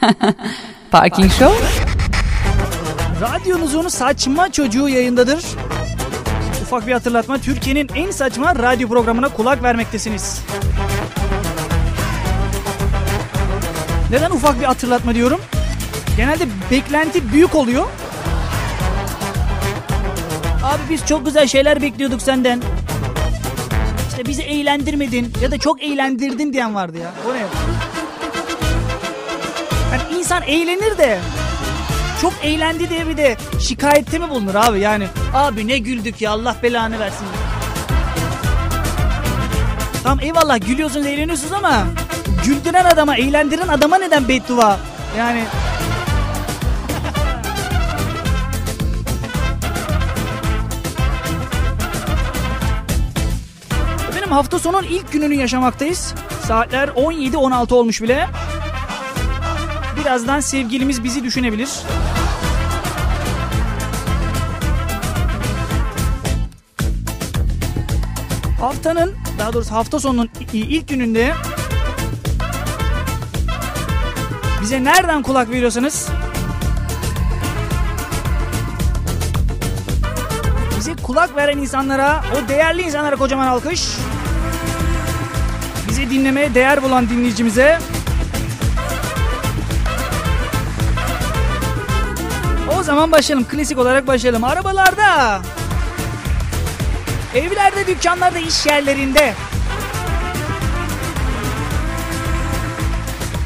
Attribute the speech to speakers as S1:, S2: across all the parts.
S1: Parking Show.
S2: Radyonuzun saçma çocuğu yayındadır. Ufak bir hatırlatma. Türkiye'nin en saçma radyo programına kulak vermektesiniz. Neden ufak bir hatırlatma diyorum? Genelde beklenti büyük oluyor. Abi biz çok güzel şeyler bekliyorduk senden. İşte bizi eğlendirmedin ya da çok eğlendirdin diyen vardı ya. O ne? Yani insan eğlenir de çok eğlendi diye bir de şikayette mi bulunur abi yani? Abi ne güldük ya Allah belanı versin. Tamam eyvallah gülüyorsunuz eğleniyorsunuz ama güldüren adama eğlendiren adama neden beddua? Yani Benim hafta sonun ilk gününü yaşamaktayız. Saatler 17-16 olmuş bile. Birazdan sevgilimiz bizi düşünebilir. Haftanın, daha doğrusu hafta sonunun ilk gününde bize nereden kulak veriyorsanız bize kulak veren insanlara, o değerli insanlara kocaman alkış. Bizi dinlemeye değer bulan dinleyicimize zaman başlayalım. Klasik olarak başlayalım. Arabalarda, evlerde, dükkanlarda, iş yerlerinde,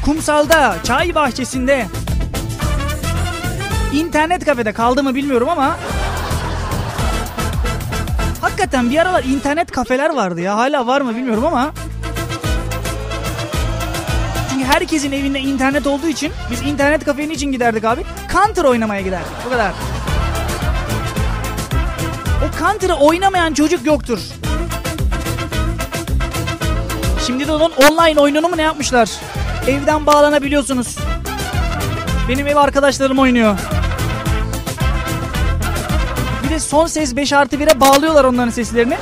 S2: kumsalda, çay bahçesinde, internet kafede kaldı mı bilmiyorum ama hakikaten bir aralar internet kafeler vardı ya. Hala var mı bilmiyorum ama herkesin evinde internet olduğu için biz internet kafenin için giderdik abi. Counter oynamaya giderdik. Bu kadar. O Counter'ı oynamayan çocuk yoktur. Şimdi de onun online oyununu mu ne yapmışlar? Evden bağlanabiliyorsunuz. Benim ev arkadaşlarım oynuyor. Bir de son ses 5 artı 1'e bağlıyorlar onların seslerini.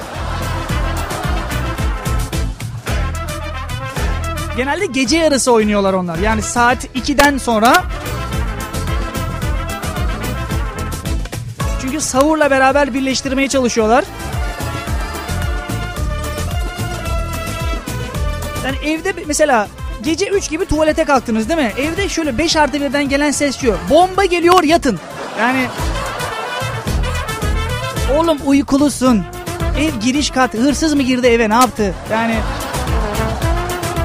S2: Genelde gece yarısı oynuyorlar onlar. Yani saat 2'den sonra Çünkü sahurla beraber birleştirmeye çalışıyorlar. Yani evde mesela gece 3 gibi tuvalete kalktınız değil mi? Evde şöyle 5 artı 1'den gelen ses şu. Bomba geliyor yatın. Yani oğlum uykulusun. Ev giriş kat hırsız mı girdi eve ne yaptı? Yani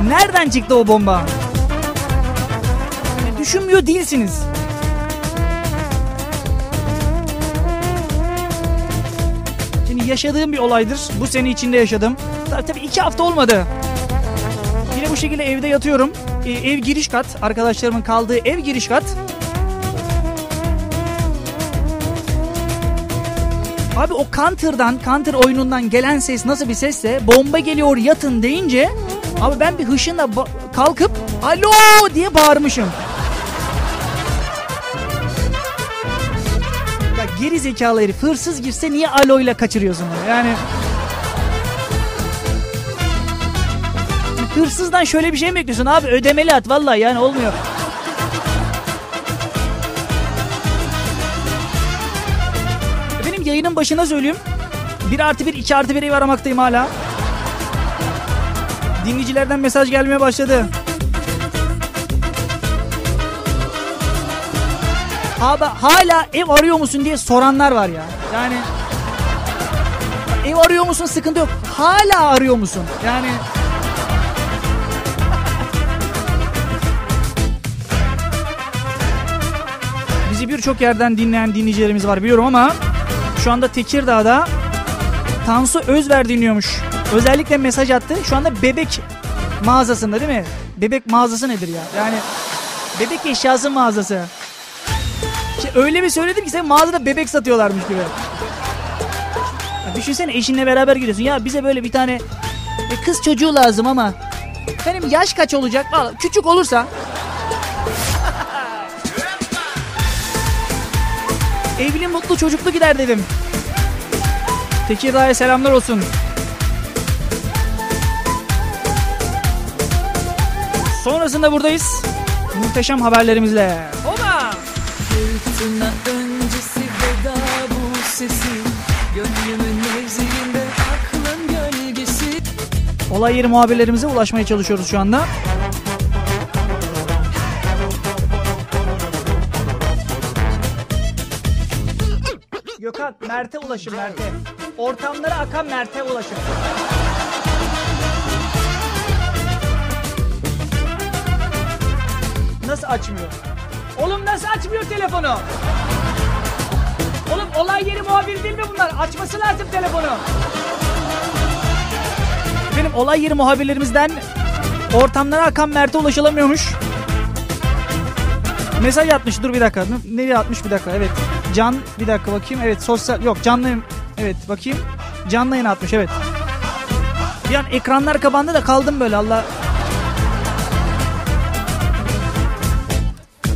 S2: Nereden çıktı o bomba? Düşünmüyor değilsiniz. Şimdi yaşadığım bir olaydır. Bu sene içinde yaşadım. Tabii, iki hafta olmadı. Yine bu şekilde evde yatıyorum. Ee, ev giriş kat. Arkadaşlarımın kaldığı ev giriş kat. Abi o Counter'dan, Counter oyunundan gelen ses nasıl bir sesse bomba geliyor yatın deyince Abi ben bir hışınla kalkıp alo diye bağırmışım. Ya geri zekalı herif hırsız girse niye alo ile kaçırıyorsun onu? Yani Hırsızdan şöyle bir şey mi bekliyorsun abi ödemeli at vallahi yani olmuyor. Benim yayının başına söyleyeyim. 1 artı 1 2 artı 1 ev aramaktayım hala. Dinleyicilerden mesaj gelmeye başladı. Abi hala ev arıyor musun diye soranlar var ya. Yani ev arıyor musun sıkıntı yok. Hala arıyor musun? Yani Bizi birçok yerden dinleyen dinleyicilerimiz var biliyorum ama şu anda Tekirdağ'da Tansu Özver dinliyormuş. Özellikle mesaj attı. Şu anda bebek mağazasında değil mi? Bebek mağazası nedir ya? Yani bebek eşyası mağazası. İşte öyle bir söyledim ki sen mağazada bebek satıyorlarmış gibi. Ya düşünsene eşinle beraber gidiyorsun. Ya bize böyle bir tane bir kız çocuğu lazım ama benim yaş kaç olacak? Vallahi küçük olursa Evli mutlu çocuklu gider dedim. Tekirdağ'a selamlar olsun. Sonrasında buradayız. Muhteşem haberlerimizle. Oba!
S1: Fırtına öncesi veda bu sesi Gönlümün mevziinde aklın gölgesi
S2: Olay yeri muhabirlerimize ulaşmaya çalışıyoruz şu anda. Gökhan, Mert'e ulaşın Mert'e. Ortamlara akan Mert'e ulaşın. Nasıl açmıyor? Oğlum nasıl açmıyor telefonu? Oğlum olay yeri muhabiri değil mi bunlar? Açması lazım telefonu. Benim olay yeri muhabirlerimizden ortamlara akan Mert'e ulaşılamıyormuş. Mesaj atmış dur bir dakika. Nereye atmış bir dakika evet. Can bir dakika bakayım evet sosyal yok canlı evet bakayım. Canlı yayın atmış evet. Bir an ekranlar kapandı da kaldım böyle Allah.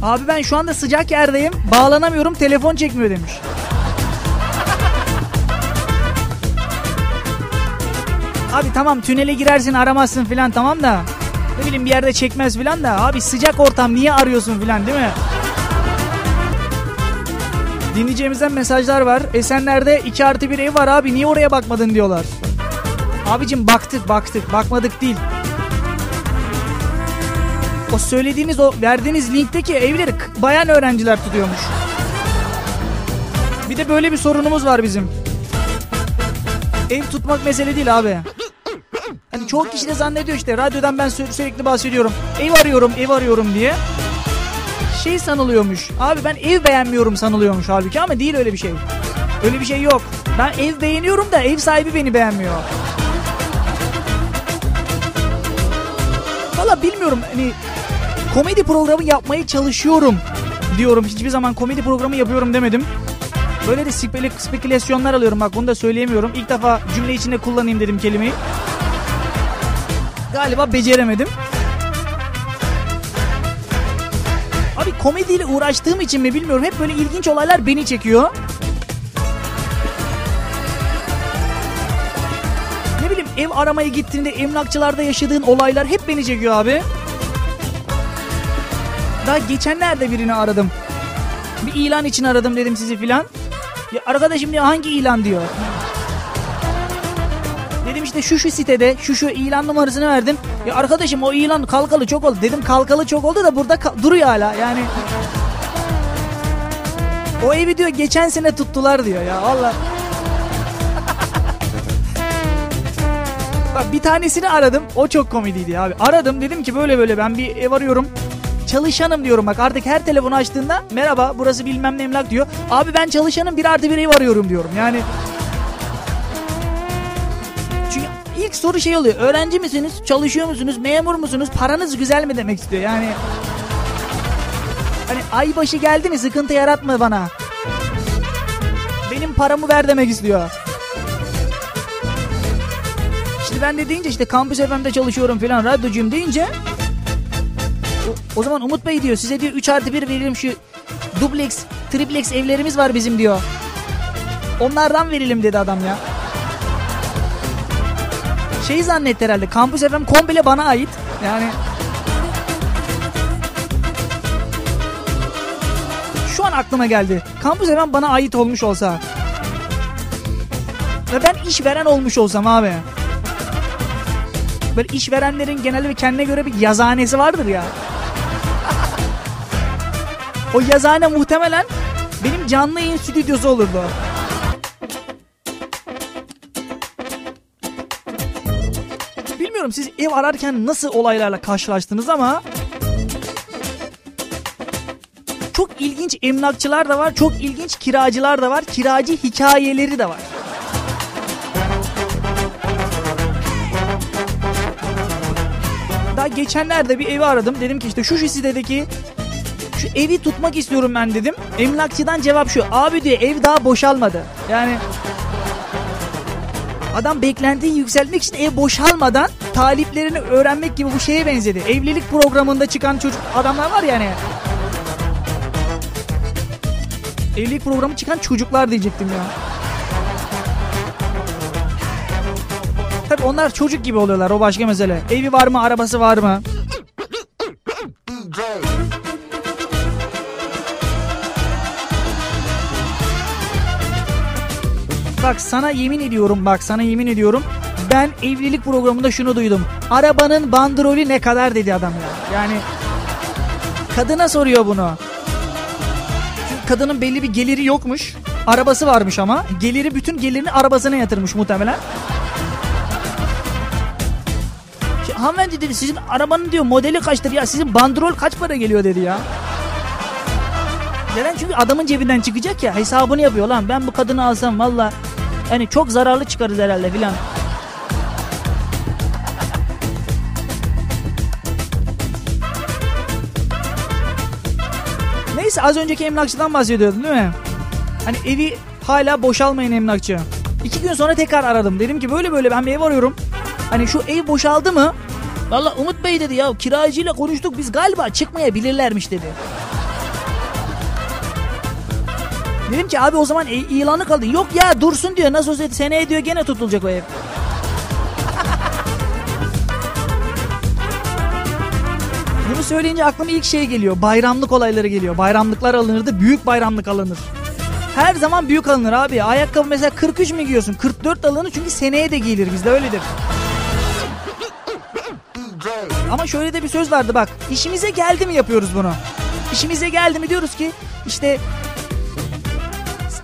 S2: Abi ben şu anda sıcak yerdeyim. Bağlanamıyorum telefon çekmiyor demiş. Abi tamam tünele girersin aramazsın filan tamam da. Ne bileyim bir yerde çekmez filan da. Abi sıcak ortam niye arıyorsun filan değil mi? Dinleyeceğimizden mesajlar var. Esenler'de 2 artı bir ev var abi niye oraya bakmadın diyorlar. Abicim baktık baktık bakmadık değil. O söylediğiniz o verdiğiniz linkteki evleri bayan öğrenciler tutuyormuş. Bir de böyle bir sorunumuz var bizim. Ev tutmak mesele değil abi. Hani çoğu kişi de zannediyor işte radyodan ben sü- sürekli bahsediyorum. Ev arıyorum, ev arıyorum diye. Şey sanılıyormuş. Abi ben ev beğenmiyorum sanılıyormuş halbuki ama değil öyle bir şey. Öyle bir şey yok. Ben ev beğeniyorum da ev sahibi beni beğenmiyor. Valla bilmiyorum hani komedi programı yapmaya çalışıyorum diyorum. Hiçbir zaman komedi programı yapıyorum demedim. Böyle de spekül- spekülasyonlar alıyorum bak bunu da söyleyemiyorum. İlk defa cümle içinde kullanayım dedim kelimeyi. Galiba beceremedim. Abi komediyle uğraştığım için mi bilmiyorum. Hep böyle ilginç olaylar beni çekiyor. Ne bileyim ev aramaya gittiğinde emlakçılarda yaşadığın olaylar hep beni çekiyor abi. Daha geçenlerde birini aradım. Bir ilan için aradım dedim sizi filan. Ya arkadaşım diyor hangi ilan diyor. Dedim işte şu şu sitede şu şu ilan numarasını verdim. Ya arkadaşım o ilan kalkalı çok oldu. Dedim kalkalı çok oldu da burada duruyor hala yani. O evi diyor geçen sene tuttular diyor ya Allah. Bak bir tanesini aradım. O çok komediydi abi. Aradım dedim ki böyle böyle ben bir ev arıyorum. Çalışanım diyorum bak artık her telefonu açtığında merhaba burası bilmem ne emlak diyor. Abi ben çalışanım bir artı bir ev arıyorum diyorum yani. Çünkü ilk soru şey oluyor. Öğrenci misiniz? Çalışıyor musunuz? Memur musunuz? Paranız güzel mi demek istiyor yani. Hani ay başı geldi mi sıkıntı yaratma bana. Benim paramı ver demek istiyor. Şimdi ben de deyince işte kampüs FM'de çalışıyorum falan radyocuyum deyince o, zaman Umut Bey diyor size diyor 3 artı 1 verelim şu duplex, triplex evlerimiz var bizim diyor. Onlardan verelim dedi adam ya. Şey zannetti herhalde kampüs FM komple bana ait. Yani şu an aklıma geldi. Kampüs FM bana ait olmuş olsa. Ve ben işveren olmuş olsam abi. Böyle işverenlerin genelde kendine göre bir yazhanesi vardır ya. O yazhane muhtemelen benim canlı yayın stüdyosu olurdu. Bilmiyorum siz ev ararken nasıl olaylarla karşılaştınız ama çok ilginç emlakçılar da var, çok ilginç kiracılar da var, kiracı hikayeleri de var. Daha geçenlerde bir evi aradım. Dedim ki işte şu sitedeki şu evi tutmak istiyorum ben dedim. Emlakçıdan cevap şu. Abi diyor ev daha boşalmadı. Yani adam beklentiyi yükseltmek için ev boşalmadan taliplerini öğrenmek gibi bu şeye benzedi. Evlilik programında çıkan çocuk adamlar var yani. Evlilik programı çıkan çocuklar diyecektim ya. Tabii onlar çocuk gibi oluyorlar o başka mesele. Evi var mı arabası var mı? Bak sana yemin ediyorum bak sana yemin ediyorum. Ben evlilik programında şunu duydum. Arabanın bandrolü ne kadar dedi adam ya. Yani kadına soruyor bunu. Çünkü kadının belli bir geliri yokmuş. Arabası varmış ama. Geliri bütün gelirini arabasına yatırmış muhtemelen. Hanımefendi dedi sizin arabanın diyor modeli kaçtır ya sizin bandrol kaç para geliyor dedi ya. Neden? Çünkü adamın cebinden çıkacak ya hesabını yapıyor lan. Ben bu kadını alsam valla hani çok zararlı çıkarız herhalde filan. Neyse az önceki emlakçıdan bahsediyordun değil mi? Hani evi hala boşalmayın emlakçı. İki gün sonra tekrar aradım. Dedim ki böyle böyle ben bir ev arıyorum. Hani şu ev boşaldı mı? Valla Umut Bey dedi ya kiracıyla konuştuk biz galiba çıkmayabilirlermiş dedi. Dedim ki abi o zaman e- ilanı kaldı. Yok ya dursun diyor. Nasıl olsa seneye diyor gene tutulacak o ev. Bunu söyleyince aklıma ilk şey geliyor. Bayramlık olayları geliyor. Bayramlıklar alınırdı. Büyük bayramlık alınır. Her zaman büyük alınır abi. Ayakkabı mesela 43 mi giyiyorsun? 44 alınır çünkü seneye de giyilir bizde öyledir. Ama şöyle de bir söz vardı bak. İşimize geldi mi yapıyoruz bunu. İşimize geldi mi diyoruz ki işte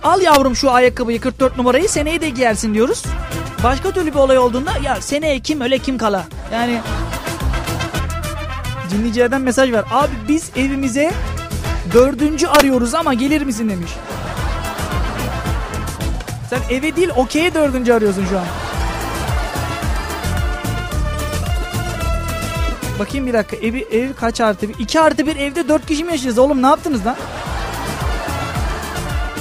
S2: al yavrum şu ayakkabıyı 44 numarayı seneye de giyersin diyoruz. Başka türlü bir olay olduğunda ya seneye kim öle kim kala. Yani dinleyicilerden mesaj var. Abi biz evimize dördüncü arıyoruz ama gelir misin demiş. Sen eve değil okey'e dördüncü arıyorsun şu an. Bakayım bir dakika evi ev kaç artı bir? 2 artı bir evde 4 kişi mi yaşayacağız oğlum ne yaptınız lan?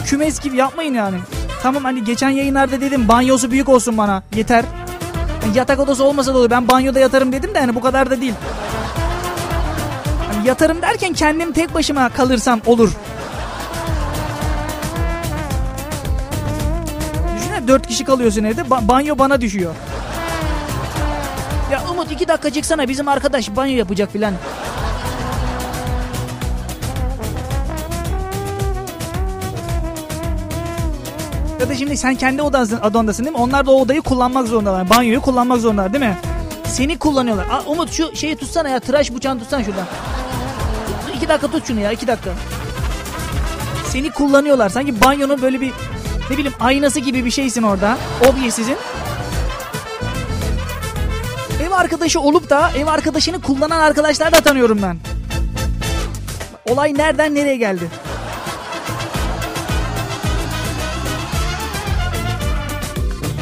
S2: Kümes gibi yapmayın yani. Tamam hani geçen yayınlarda dedim banyosu büyük olsun bana yeter. Yani yatak odası olmasa da olur ben banyoda yatarım dedim de hani bu kadar da değil. Hani yatarım derken kendim tek başıma kalırsam olur. Düşünsene 4 kişi kalıyorsun evde ba- banyo bana düşüyor. Ya Umut iki dakika çıksana bizim arkadaş banyo yapacak filan. Ya da şimdi sen kendi odasın, odandasın değil mi? Onlar da o odayı kullanmak zorundalar. Banyoyu kullanmak zorundalar değil mi? Seni kullanıyorlar. Aa, Umut şu şeyi tutsana ya. Tıraş bıçağını tutsana şuradan. İki dakika tut şunu ya. iki dakika. Seni kullanıyorlar. Sanki banyonun böyle bir ne bileyim aynası gibi bir şeysin orada. Obyesizin. Ev arkadaşı olup da ev arkadaşını kullanan arkadaşlar da tanıyorum ben. Olay nereden nereye geldi?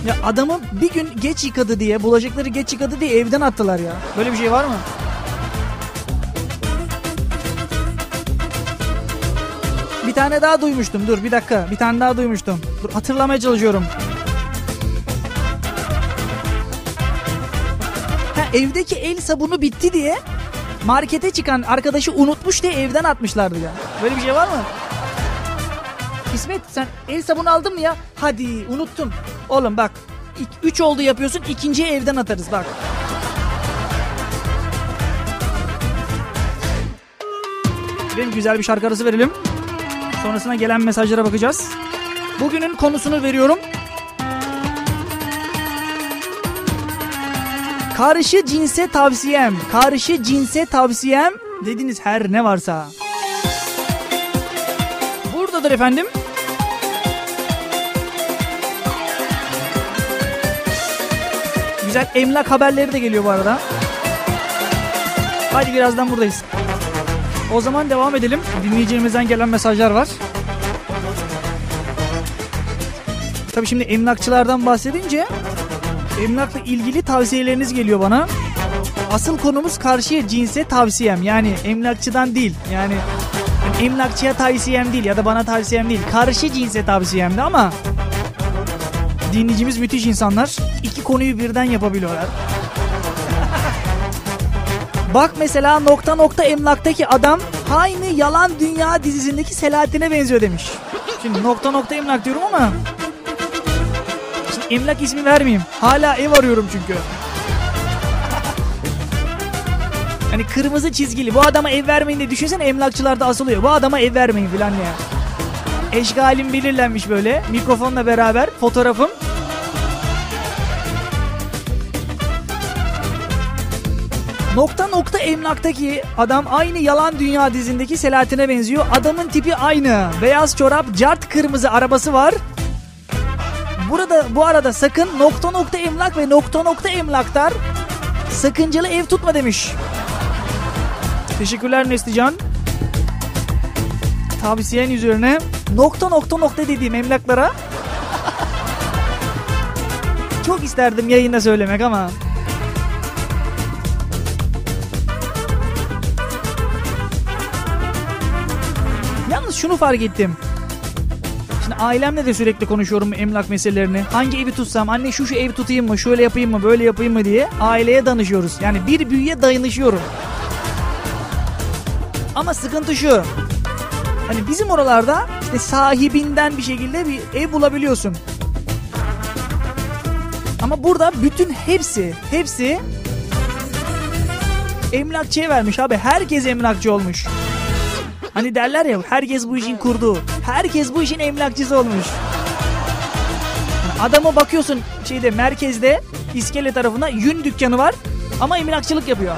S2: Ya adamı bir gün geç yıkadı diye, bulaşıkları geç yıkadı diye evden attılar ya. Böyle bir şey var mı? Bir tane daha duymuştum. Dur bir dakika. Bir tane daha duymuştum. Dur hatırlamaya çalışıyorum. Ha, evdeki el sabunu bitti diye markete çıkan arkadaşı unutmuş diye evden atmışlardı ya. Böyle bir şey var mı? İsmet sen el sabunu aldın mı ya? Hadi unuttun. Oğlum bak 3 oldu yapıyorsun ikinciyi evden atarız bak. Benim güzel bir şarkı arası verelim. Sonrasına gelen mesajlara bakacağız. Bugünün konusunu veriyorum. Karşı cinse tavsiyem, karşı cinse tavsiyem dediniz her ne varsa. Buradadır efendim. Güzel emlak haberleri de geliyor bu arada. Hadi birazdan buradayız. O zaman devam edelim. Dinleyicilerimizden gelen mesajlar var. Tabii şimdi emlakçılardan bahsedince emlakla ilgili tavsiyeleriniz geliyor bana. Asıl konumuz karşıya cinse tavsiyem. Yani emlakçıdan değil. Yani emlakçıya tavsiyem değil ya da bana tavsiyem değil. Karşı cinse tavsiyemdi ama dinleyicimiz müthiş insanlar. İki konuyu birden yapabiliyorlar. Bak mesela nokta nokta emlaktaki adam aynı Yalan Dünya dizisindeki Selahattin'e benziyor demiş. Şimdi nokta nokta emlak diyorum ama Şimdi emlak ismi vermeyeyim. Hala ev arıyorum çünkü. Hani kırmızı çizgili. Bu adama ev vermeyin diye düşünsene emlakçılarda asılıyor. Bu adama ev vermeyin filan ya. Eşgalim belirlenmiş böyle. Mikrofonla beraber fotoğrafım. Nokta nokta emlaktaki adam aynı Yalan Dünya dizindeki Selahattin'e benziyor. Adamın tipi aynı. Beyaz çorap, cart kırmızı arabası var. Burada bu arada sakın nokta nokta emlak ve nokta nokta emlaktar sakıncalı ev tutma demiş. Teşekkürler Neslican. Tavsiyen üzerine nokta nokta nokta dediğim emlaklara çok isterdim yayında söylemek ama şunu fark ettim. Şimdi ailemle de sürekli konuşuyorum emlak meselelerini. Hangi evi tutsam, anne şu şu ev tutayım mı, şöyle yapayım mı, böyle yapayım mı diye aileye danışıyoruz. Yani bir büyüye dayanışıyorum. Ama sıkıntı şu. Hani bizim oralarda işte sahibinden bir şekilde bir ev bulabiliyorsun. Ama burada bütün hepsi, hepsi emlakçıya vermiş abi. Herkes emlakçı olmuş. Hani derler ya herkes bu işin kurdu. Herkes bu işin emlakçısı olmuş. Yani adama bakıyorsun şeyde merkezde iskele tarafına yün dükkanı var ama emlakçılık yapıyor.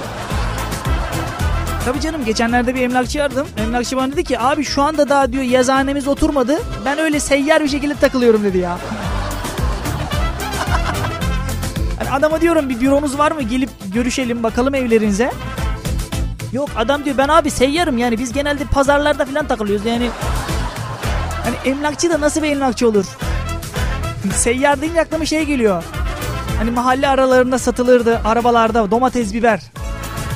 S2: Tabii canım geçenlerde bir emlakçı aradım. Emlakçı bana dedi ki abi şu anda daha diyor yazıhanemiz oturmadı. Ben öyle seyyar bir şekilde takılıyorum dedi ya. hani adama diyorum bir büronuz var mı gelip görüşelim bakalım evlerinize. Yok adam diyor ben abi seyyarım yani biz genelde pazarlarda falan takılıyoruz yani. Hani emlakçı da nasıl bir emlakçı olur? Seyyar deyince aklıma şey geliyor. Hani mahalle aralarında satılırdı arabalarda domates biber.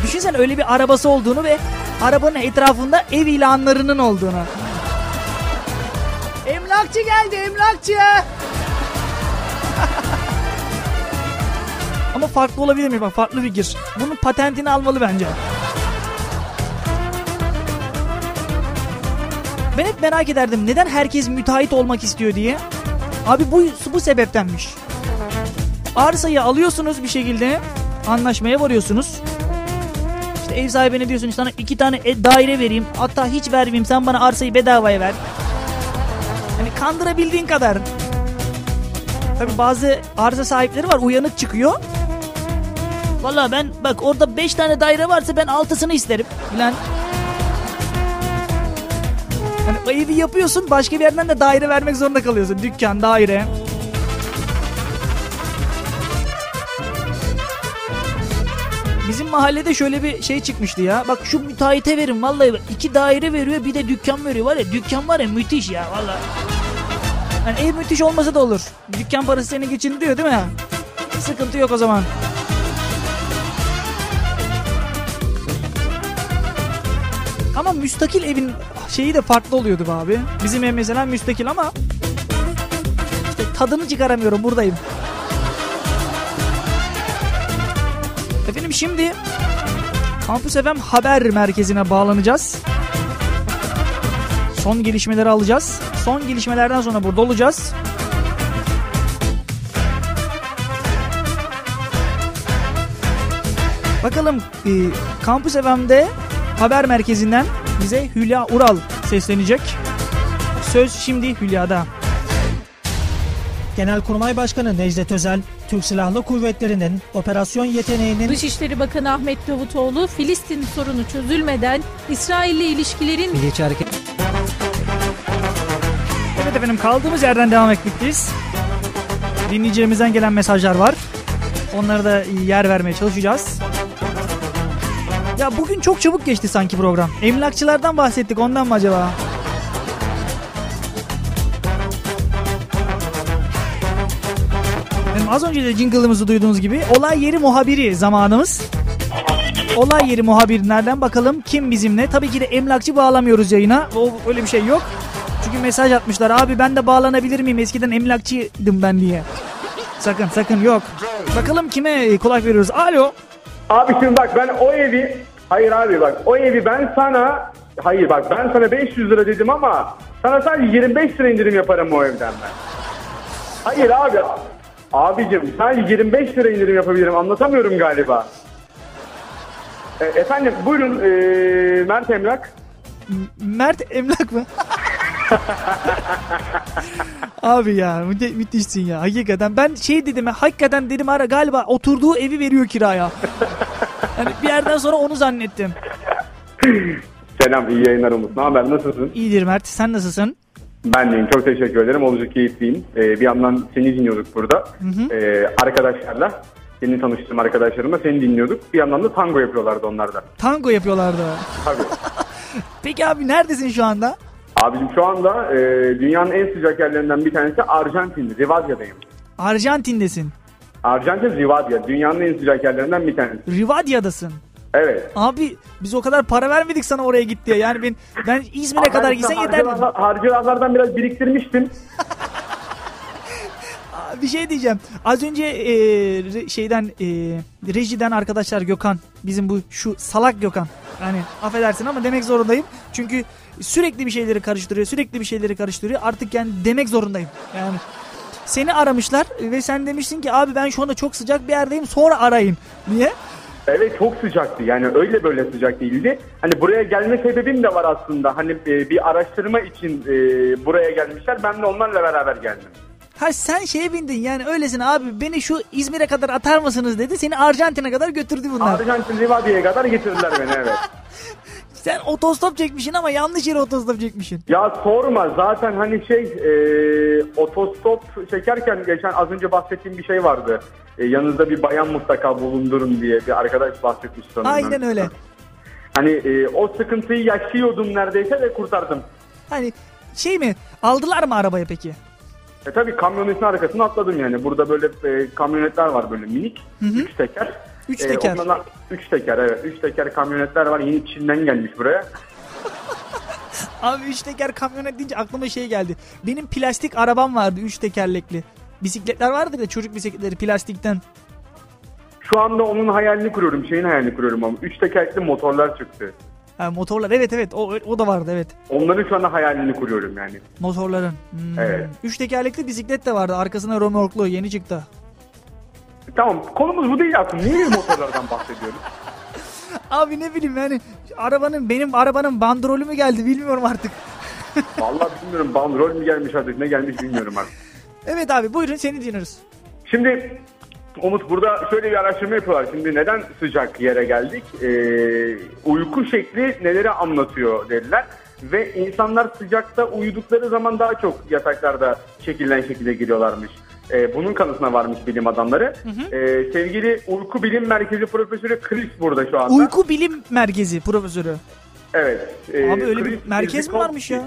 S2: Düşünsen öyle bir arabası olduğunu ve arabanın etrafında ev ilanlarının olduğunu. Emlakçı geldi emlakçı. Ama farklı olabilir mi? Bak farklı fikir. Bunun patentini almalı bence. Ben hep merak ederdim neden herkes müteahhit olmak istiyor diye. Abi bu bu sebeptenmiş. Arsayı alıyorsunuz bir şekilde anlaşmaya varıyorsunuz. İşte ev sahibine diyorsun sana iki tane e- daire vereyim hatta hiç vermeyeyim sen bana arsayı bedavaya ver. Hani kandırabildiğin kadar. Tabi bazı arsa sahipleri var uyanık çıkıyor. Valla ben bak orada beş tane daire varsa ben altısını isterim. Bilen. Hani o yapıyorsun başka bir yerden de daire vermek zorunda kalıyorsun. Dükkan, daire. Bizim mahallede şöyle bir şey çıkmıştı ya. Bak şu müteahhite verin vallahi iki daire veriyor bir de dükkan veriyor var ya dükkan var ya müthiş ya vallahi. Yani ev müthiş olmasa da olur. Dükkan parası seni geçindiriyor değil mi? Sıkıntı yok o zaman. Ama müstakil evin şeyi de farklı oluyordu be abi. Bizim ev mesela müstakil ama işte tadını çıkaramıyorum buradayım. Efendim şimdi Kampüs FM haber merkezine bağlanacağız. Son gelişmeleri alacağız. Son gelişmelerden sonra burada olacağız. Bakalım e, Kampüs FM'de haber merkezinden bize Hülya Ural seslenecek. Söz şimdi Hülya'da.
S3: Genelkurmay Başkanı Necdet Özel, Türk Silahlı Kuvvetleri'nin operasyon yeteneğinin
S4: Dışişleri Bakanı Ahmet Davutoğlu, Filistin sorunu çözülmeden İsrail'le ilişkilerin
S3: Milliyetçi Hareket
S2: Evet efendim kaldığımız yerden devam etmekteyiz. Dinleyicilerimizden gelen mesajlar var. Onlara da yer vermeye çalışacağız. Ya bugün çok çabuk geçti sanki program. Emlakçılardan bahsettik ondan mı acaba? Az önce de jingle'ımızı duyduğunuz gibi olay yeri muhabiri zamanımız. Olay yeri muhabirlerden bakalım kim bizimle. Tabii ki de emlakçı bağlamıyoruz yayına. O öyle bir şey yok. Çünkü mesaj atmışlar. Abi ben de bağlanabilir miyim? Eskiden emlakçıydım ben diye. Sakın sakın yok. Bakalım kime kulak veriyoruz. Alo.
S5: Abi şimdi bak ben o evi hayır abi bak o evi ben sana hayır bak ben sana 500 lira dedim ama sana sadece 25 lira indirim yaparım o evden ben. Hayır abi abicim sadece 25 lira indirim yapabilirim anlatamıyorum galiba. E, efendim buyurun e, Mert Emlak.
S2: Mert emlak mı? Abi ya müthe- müthişsin ya hakikaten. Ben şey dedim ya, hakikaten dedim ara galiba oturduğu evi veriyor kiraya. Yani bir yerden sonra onu zannettim.
S5: Selam iyi yayınlar Umut. Ne haber nasılsın?
S2: İyidir Mert sen nasılsın?
S5: Ben deyim çok teşekkür ederim. Oldukça keyifliyim. Ee, bir yandan seni dinliyorduk burada. Ee, arkadaşlarla. Yeni tanıştığım arkadaşlarımla seni dinliyorduk. Bir yandan da tango yapıyorlardı onlar da.
S2: Tango yapıyorlardı.
S5: Tabii.
S2: Peki abi neredesin şu anda?
S5: Abicim şu anda e, dünyanın en sıcak yerlerinden bir tanesi Arjantin. Rivadia'dayım.
S2: Arjantin'desin.
S5: Arjantin Rivadia. Dünyanın en sıcak yerlerinden bir tanesi.
S2: Rivadia'dasın.
S5: Evet.
S2: Abi biz o kadar para vermedik sana oraya git diye. Yani ben ben İzmir'e
S5: Ben
S2: kadar gitsen yeter.
S5: harcılarla- Harcılarlardan biraz biriktirmiştim.
S2: Bir şey diyeceğim. Az önce e, şeyden e, rejiden arkadaşlar Gökhan bizim bu şu salak Gökhan. Yani affedersin ama demek zorundayım. Çünkü sürekli bir şeyleri karıştırıyor. Sürekli bir şeyleri karıştırıyor. Artık yani demek zorundayım. Yani seni aramışlar ve sen demiştin ki abi ben şu anda çok sıcak bir yerdeyim sonra arayın. Niye?
S5: Evet çok sıcaktı yani öyle böyle sıcak değildi. Hani buraya gelme sebebim de var aslında. Hani e, bir araştırma için e, buraya gelmişler. Ben de onlarla beraber geldim.
S2: Ha sen şeye bindin yani öylesin abi beni şu İzmir'e kadar atar mısınız dedi. Seni Arjantin'e kadar götürdü bunlar.
S5: Arjantin Rivadia'ya kadar getirdiler beni evet.
S2: Sen otostop çekmişsin ama yanlış yere otostop çekmişsin.
S5: Ya sorma zaten hani şey e, otostop çekerken geçen az önce bahsettiğim bir şey vardı. E, yanınızda bir bayan mutlaka bulundurun diye bir arkadaş bahsetmiş sanırım.
S2: Aynen öyle.
S5: Hani e, o sıkıntıyı yaşıyordum neredeyse ve kurtardım.
S2: Hani şey mi aldılar mı arabaya peki?
S5: E tabii kamyonetin arkasına atladım yani. Burada böyle e, kamyonetler var böyle minik. Üç teker.
S2: Üç
S5: E,
S2: teker.
S5: onlardan- üç teker evet. Üç teker kamyonetler var. Yeni Çin'den gelmiş buraya.
S2: Abi üç teker kamyonet deyince aklıma şey geldi. Benim plastik arabam vardı üç tekerlekli. Bisikletler vardı da çocuk bisikletleri plastikten.
S5: Şu anda onun hayalini kuruyorum. Şeyin hayalini kuruyorum ama. Üç tekerlekli motorlar çıktı.
S2: Ha, motorlar evet evet o, o da vardı evet.
S5: Onların şu anda hayalini kuruyorum yani.
S2: Motorların. Hmm.
S5: Evet.
S2: Üç tekerlekli bisiklet de vardı arkasına römorklu yeni çıktı.
S5: Tamam konumuz bu değil aslında. Niye motorlardan bahsediyoruz?
S2: Abi ne bileyim yani arabanın benim arabanın bandrolü mü geldi bilmiyorum artık.
S5: Vallahi bilmiyorum. Bandrol mü gelmiş artık ne gelmiş bilmiyorum artık.
S2: Evet abi buyurun seni dinliyoruz.
S5: Şimdi Umut burada şöyle bir araştırma yapıyorlar. Şimdi neden sıcak yere geldik? Ee, uyku şekli neleri anlatıyor dediler. Ve insanlar sıcakta uyudukları zaman daha çok yataklarda şekillen şekilde giriyorlarmış. Ee, bunun kanısına varmış bilim adamları. Ee, sevgili Uyku Bilim Merkezi Profesörü Chris burada şu anda.
S2: Uyku Bilim Merkezi profesörü.
S5: Evet. e,
S2: Abi öyle bir
S5: Chris
S2: merkez mi varmış ya?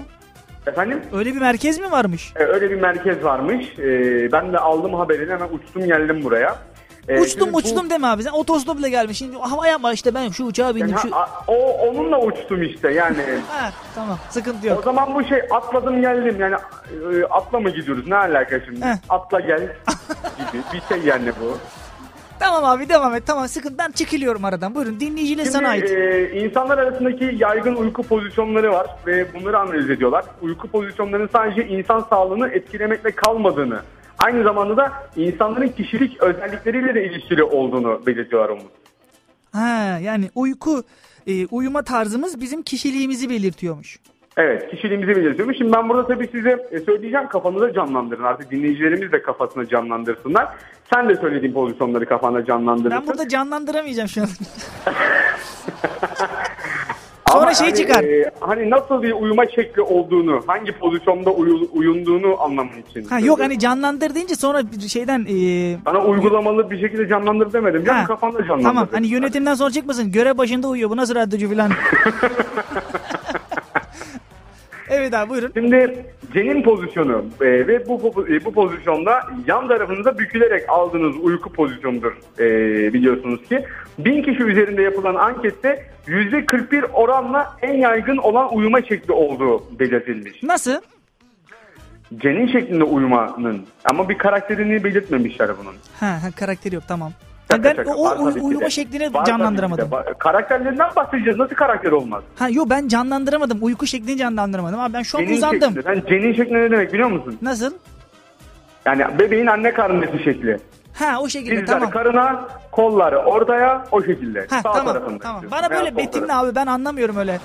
S5: Efendim?
S2: Öyle bir merkez mi varmış?
S5: Ee, öyle bir merkez varmış. Ee, ben de aldım haberini hemen uçtum geldim buraya. Ee,
S2: uçtum
S5: şimdi bu-
S2: uçtum deme abi sen otostopla gelmiş. Şimdi hava yapma işte ben şu uçağa bindim
S5: Yani
S2: şu...
S5: a- o onunla uçtum işte yani.
S2: Ha, tamam sıkıntı
S5: o
S2: yok.
S5: zaman bu şey atladım geldim yani e, atla mı gidiyoruz ne alaka şimdi?
S2: Heh.
S5: Atla gel gibi bir şey yani bu.
S2: Tamam abi devam et tamam sıkıntı ben çekiliyorum aradan buyurun dinleyiciliğin sana ait.
S5: E, insanlar arasındaki yaygın uyku pozisyonları var ve bunları analiz ediyorlar. Uyku pozisyonlarının sadece insan sağlığını etkilemekle kalmadığını, aynı zamanda da insanların kişilik özellikleriyle de ilişkili olduğunu belirtiyorlar Umut.
S2: Ha yani uyku e, uyuma tarzımız bizim kişiliğimizi belirtiyormuş.
S5: Evet kişiliğimizi belirtiyormuş. Şimdi ben burada tabii size e, söyleyeceğim kafanıza canlandırın. Artık dinleyicilerimiz de kafasına canlandırsınlar. Sen de söylediğin pozisyonları kafana canlandırırsın.
S2: Ben burada canlandıramayacağım şu an.
S5: Ama
S2: sonra şey
S5: hani,
S2: çıkar.
S5: e, hani nasıl bir uyuma şekli olduğunu, hangi pozisyonda uyu- uyunduğunu anlaman için.
S2: Ha yok hani canlandır deyince sonra bir şeyden e,
S5: Bana uygulamalı bir şekilde canlandır demedim.
S2: ha,
S5: Ya kafanda canlandır.
S2: Tamam hani yönetimden sonra çıkmasın. Görev başında uyuyor. Bu nasıl radyocu falan. evet abi buyurun.
S5: Şimdi cenin pozisyonu e, ve bu e, bu pozisyonda yan tarafınıza bükülerek aldığınız uyku pozisyonudur e, biliyorsunuz ki. Bin kişi üzerinde yapılan ankette %41 oranla en yaygın olan uyuma şekli olduğu belirtilmiş.
S2: Nasıl?
S5: Cenin şeklinde uyumanın ama bir karakterini belirtmemişler bunun.
S2: Ha, ha karakteri yok tamam.
S5: Şaka
S2: Yani ben
S5: şaka,
S2: o, uy- uyuma
S5: de.
S2: şeklini canlandıramadım.
S5: Karakterlerinden bahsedeceğiz. Nasıl karakter olmaz?
S2: Ha yok ben canlandıramadım. Uyku şeklini canlandıramadım. Abi ben şu an
S5: Cenin
S2: uzandım.
S5: şekli. Sen cenin şekli ne demek biliyor musun?
S2: Nasıl?
S5: Yani bebeğin anne karnındaki şekli.
S2: Ha o şekilde
S5: Dizler
S2: tamam.
S5: karına, kolları ortaya o şekilde.
S2: Ha
S5: Sağ
S2: tamam
S5: tarafında
S2: tamam.
S5: istiyorsun
S2: Bana
S5: veya
S2: böyle
S5: sol
S2: betimle abi ben anlamıyorum öyle.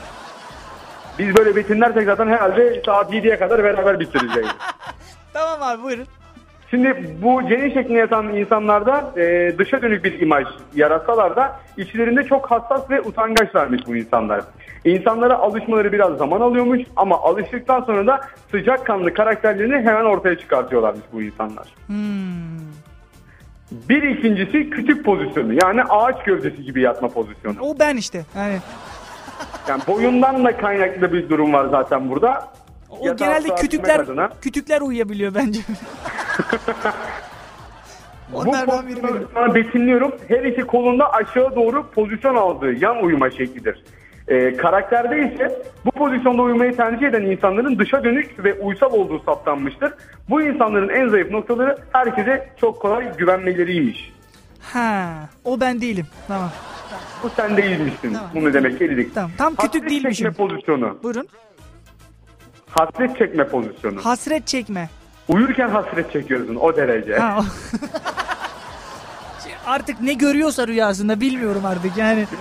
S5: Biz böyle betimlersek zaten herhalde saat 7'ye kadar beraber bitireceğiz.
S2: Tamam abi buyurun.
S5: Şimdi bu cenin şeklinde yatan insanlarda e, dışa dönük bir imaj yaratsalar da içlerinde çok hassas ve utangaçlarmış bu insanlar. İnsanlara alışmaları biraz zaman alıyormuş ama alıştıktan sonra da sıcakkanlı karakterlerini hemen ortaya çıkartıyorlarmış bu insanlar. Bir ikincisi kütük pozisyonu yani ağaç gövdesi gibi yatma pozisyonu.
S2: O ben işte. Yani
S5: Yani boyundan da kaynaklı bir durum var zaten burada.
S2: o
S5: Yatağı
S2: genelde kütükler
S5: adına.
S2: kütükler uyuyabiliyor bence.
S5: Bu
S2: Onlardan biri benim.
S5: sana betimliyorum. Her iki kolunda aşağı doğru pozisyon aldığı yan uyuma şeklidir. Ee, karakterde ise bu pozisyonda uyumayı tercih eden insanların dışa dönük ve uysal olduğu saptanmıştır. Bu insanların en zayıf noktaları herkese çok kolay güvenmeleriymiş.
S2: Ha, o ben değilim. Tamam.
S5: Bu sen değilmişsin.
S2: Tamam.
S5: Bunu demek elidik.
S2: Tamam, tam kütük
S5: Hasret
S2: değilmişim.
S5: çekme pozisyonu.
S2: Buyurun.
S5: Hasret çekme pozisyonu.
S2: Hasret çekme.
S5: Uyurken hasret çekiyorsun o derece.
S2: Ha, o- artık ne görüyorsa rüyasında bilmiyorum artık yani.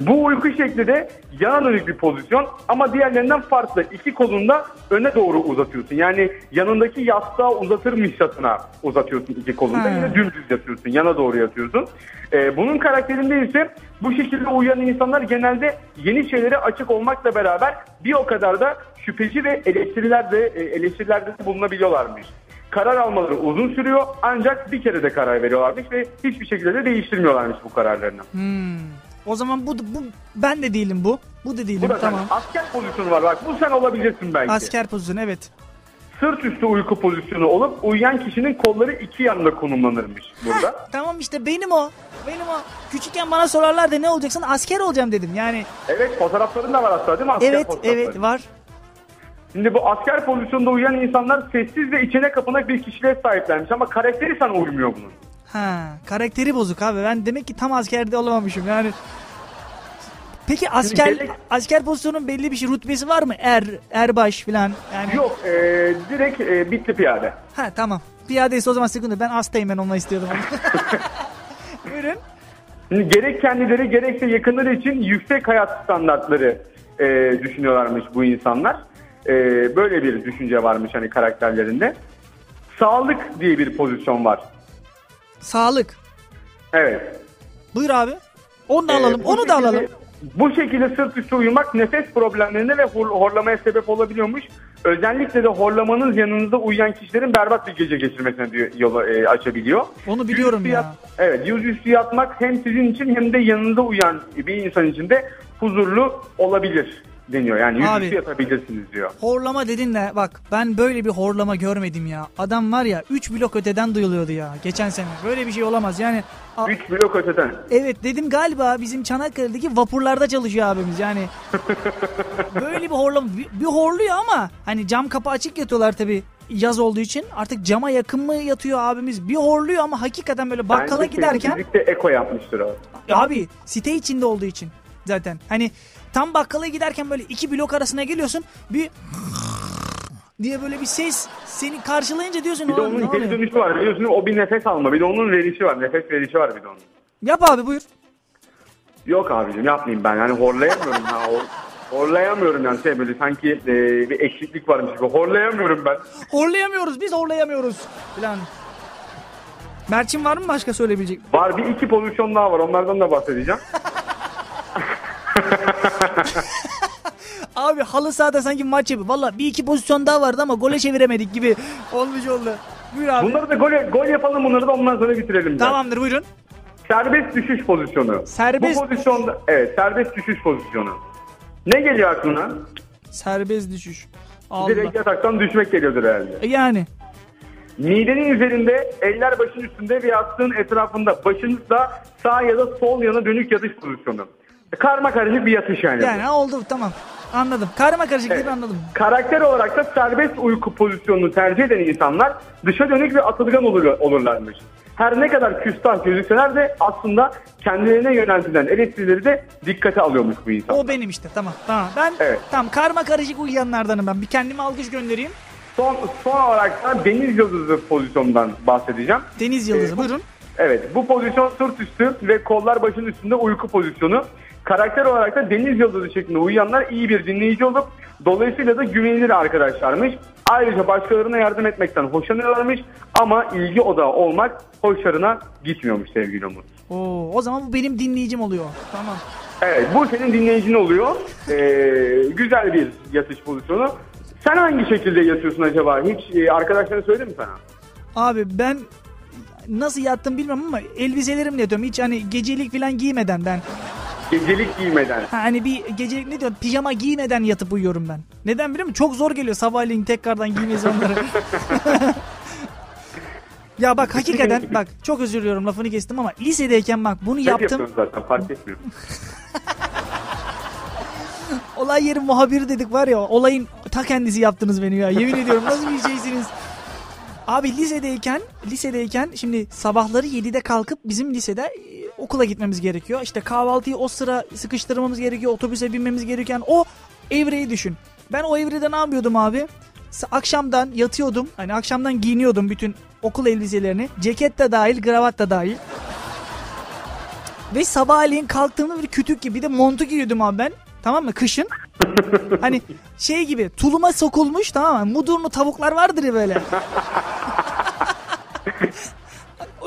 S5: Bu uyku şekli de yana dönük bir pozisyon ama diğerlerinden farklı. İki kolunu da öne doğru uzatıyorsun. Yani yanındaki yastığa uzatırmışçasına uzatıyorsun iki kolunu da.
S2: Ha.
S5: Yine dümdüz yatıyorsun. Yana doğru yatıyorsun. Ee, bunun karakterinde ise bu şekilde uyuyan insanlar genelde yeni şeylere açık olmakla beraber bir o kadar da şüpheci ve eleştirilerde, e, eleştirilerde de bulunabiliyorlarmış. Karar almaları uzun sürüyor ancak bir kere de karar veriyorlarmış ve hiçbir şekilde de değiştirmiyorlarmış bu kararlarını.
S2: O zaman bu, bu ben de değilim bu. Bu da değilim
S5: Bu da
S2: tamam.
S5: sen. Asker pozisyonu var bak. Bu sen olabilirsin belki.
S2: Asker pozisyonu evet.
S5: Sırt üstü uyku pozisyonu olup uyuyan kişinin kolları iki yanında konumlanırmış burada.
S2: Tamam işte benim o. Benim o. Küçükken bana sorarlardı ne olacaksın? Asker olacağım dedim. Yani
S5: evet fotoğrafların da var hatta değil mi? Asker
S2: evet evet var.
S5: Şimdi bu asker pozisyonda uyuyan insanlar sessiz ve içine kapanak bir kişiliğe sahiplermiş ama karakteri sana uymuyor bunun.
S2: Ha, karakteri bozuk abi. Ben demek ki tam askerde olamamışım yani. Peki asker
S5: gerek-
S2: asker pozisyonunun belli bir şey rütbesi var mı? Er, erbaş falan. Yani
S5: Yok e, direkt e, bitli piyade.
S2: Ha tamam. Piyadeyse o zaman sıkıntı. Ben hastayım ben onunla istiyordum. Buyurun.
S5: Gerek kendileri gerekse yakınları için yüksek hayat standartları e, düşünüyorlarmış bu insanlar. E, böyle bir düşünce varmış hani karakterlerinde. Sağlık diye bir pozisyon var.
S2: Sağlık.
S5: Evet.
S2: Buyur abi. Onu da
S5: Ee,
S2: alalım.
S5: bu
S2: Onu da alalım.
S5: Bu şekilde sırt üstü uyumak nefes problemlerine ve hor- horlamaya sebep olabiliyormuş. Özellikle de horlamanız yanınızda uyuyan kişilerin berbat bir gece geçirmesine diyor, yolu e, açabiliyor.
S2: Onu biliyorum
S5: Yüzüstü
S2: ya.
S5: yat- evet, yüzüstü yatmak hem sizin için hem de yanınızda uyuyan bir insan için de huzurlu olabilir deniyor. Yani yüzüstü
S2: Abi.
S5: yatabilirsiniz diyor.
S2: Horlama dedin de bak ben böyle bir horlama görmedim ya. Adam var ya 3 blok öteden duyuluyordu ya geçen sene. Böyle bir şey olamaz yani. a-
S5: 3 blok öteden.
S2: evet dedim galiba bizim Çanakkale'deki vapurlarda çalışıyor abimiz yani. böyle bir horlama bir, bir horluyor ama hani cam kapı açık yatıyorlar tabi yaz olduğu için. Artık cama yakın mı yatıyor abimiz? Bir horluyor ama hakikaten böyle bakkala
S5: Bence
S2: giderken
S5: Birlikte eko yapmıştır o.
S2: Abi site içinde olduğu için zaten. Hani tam bakkala giderken böyle iki blok arasına geliyorsun. Bir diye böyle bir ses seni karşılayınca diyorsun
S5: Bir de
S2: "Oğlum,
S5: onun geri
S2: oluyor?"
S5: dönüşü var biliyorsun o bir nefes alma bir de onun verişi var nefes verişi var bir de onun.
S2: Yap abi buyur.
S5: Yok abicim yapmayayım ben yani horlayamıyorum ha. Hor- horlayamıyorum yani şey böyle sanki e, bir eksiklik varmış gibi horlayamıyorum ben.
S2: Horlayamıyoruz biz horlayamıyoruz falan. Mert'in var mı başka söyleyebilecek?
S5: Var bir iki pozisyon daha var onlardan da bahsedeceğim.
S2: Abi halı sahada sanki maç yapıyor. Valla bir iki pozisyon daha vardı ama gole çeviremedik gibi olmuş oldu. Buyur abi.
S5: Bunları da gol, gol yapalım bunları da ondan sonra bitirelim. zaten.
S2: Tamamdır buyurun.
S5: Serbest düşüş pozisyonu.
S2: Serbest-
S5: Bu pozisyonda evet serbest düşüş pozisyonu. Ne geliyor aklına?
S2: Serbest düşüş. Allah.
S5: Direkt yataktan düşmek geliyordur herhalde.
S2: Yani
S5: Midenin üzerinde, eller başın üstünde ve yastığın etrafında başınızla sağ ya da sol yana dönük yatış pozisyonu. Karma karışık bir yatış yani.
S2: yani ha, oldu tamam. Anladım. Karma karışık
S5: Evet.
S2: gibi anladım.
S5: Karakter olarak da serbest uyku pozisyonunu tercih eden insanlar dışa dönük ve atılgan olur, olurlarmış. Her ne kadar küstah gözükseler de aslında kendilerine yöneltilen eleştirileri de dikkate alıyormuş bu insan.
S2: O benim işte tamam tamam. Ben
S5: Evet.
S2: tamam karma karışık uyuyanlardanım ben. Bir kendime alkış göndereyim.
S5: Son, son olarak da deniz yıldızı pozisyonundan bahsedeceğim.
S2: Deniz Yıldızı
S5: Ee, bu-
S2: buyurun.
S5: Evet bu pozisyon sırt üstü ve kollar başın üstünde uyku pozisyonu. Karakter olarak da Deniz Yıldızı şeklinde uyuyanlar iyi bir dinleyici olup dolayısıyla da güvenilir arkadaşlarmış. Ayrıca başkalarına yardım etmekten hoşlanıyorlarmış ama ilgi odağı olmak hoşlarına gitmiyormuş sevgili Umut.
S2: Oo, o zaman bu benim dinleyicim oluyor. Tamam.
S5: Evet bu senin dinleyicin oluyor. Ee, güzel bir yatış pozisyonu. Sen hangi şekilde yatıyorsun acaba? Hiç e, arkadaşların söyledi mi sana?
S2: Abi ben nasıl yattım bilmem ama elbiselerimle yatıyorum. Hiç hani gecelik falan giymeden ben.
S5: Gecelik giymeden.
S2: Ha, hani bir gecelik ne diyor pijama giymeden yatıp uyuyorum ben. Neden biliyor musun? Çok zor geliyor sabahleyin tekrardan giymesi onları. ya bak hakikaten bak çok özür diliyorum lafını kestim ama lisedeyken bak bunu
S5: Hep
S2: yaptım.
S5: zaten fark etmiyor.
S2: Olay yeri muhabiri dedik var ya olayın ta kendisi yaptınız beni ya. Yemin ediyorum nasıl bir şeysiniz. Abi lisedeyken lisedeyken şimdi sabahları 7'de kalkıp bizim lisede e, okula gitmemiz gerekiyor. İşte kahvaltıyı o sıra sıkıştırmamız gerekiyor. Otobüse binmemiz gereken o evreyi düşün. Ben o evrede ne yapıyordum abi? Akşamdan yatıyordum. Hani akşamdan giyiniyordum bütün okul elbiselerini. Ceket de dahil, kravat da dahil. Ve sabahleyin kalktığımda bir kütük gibi bir de montu giyiyordum abi ben. Tamam mı? Kışın. hani şey gibi tuluma sokulmuş tamam mı? Mudurnu tavuklar vardır ya böyle.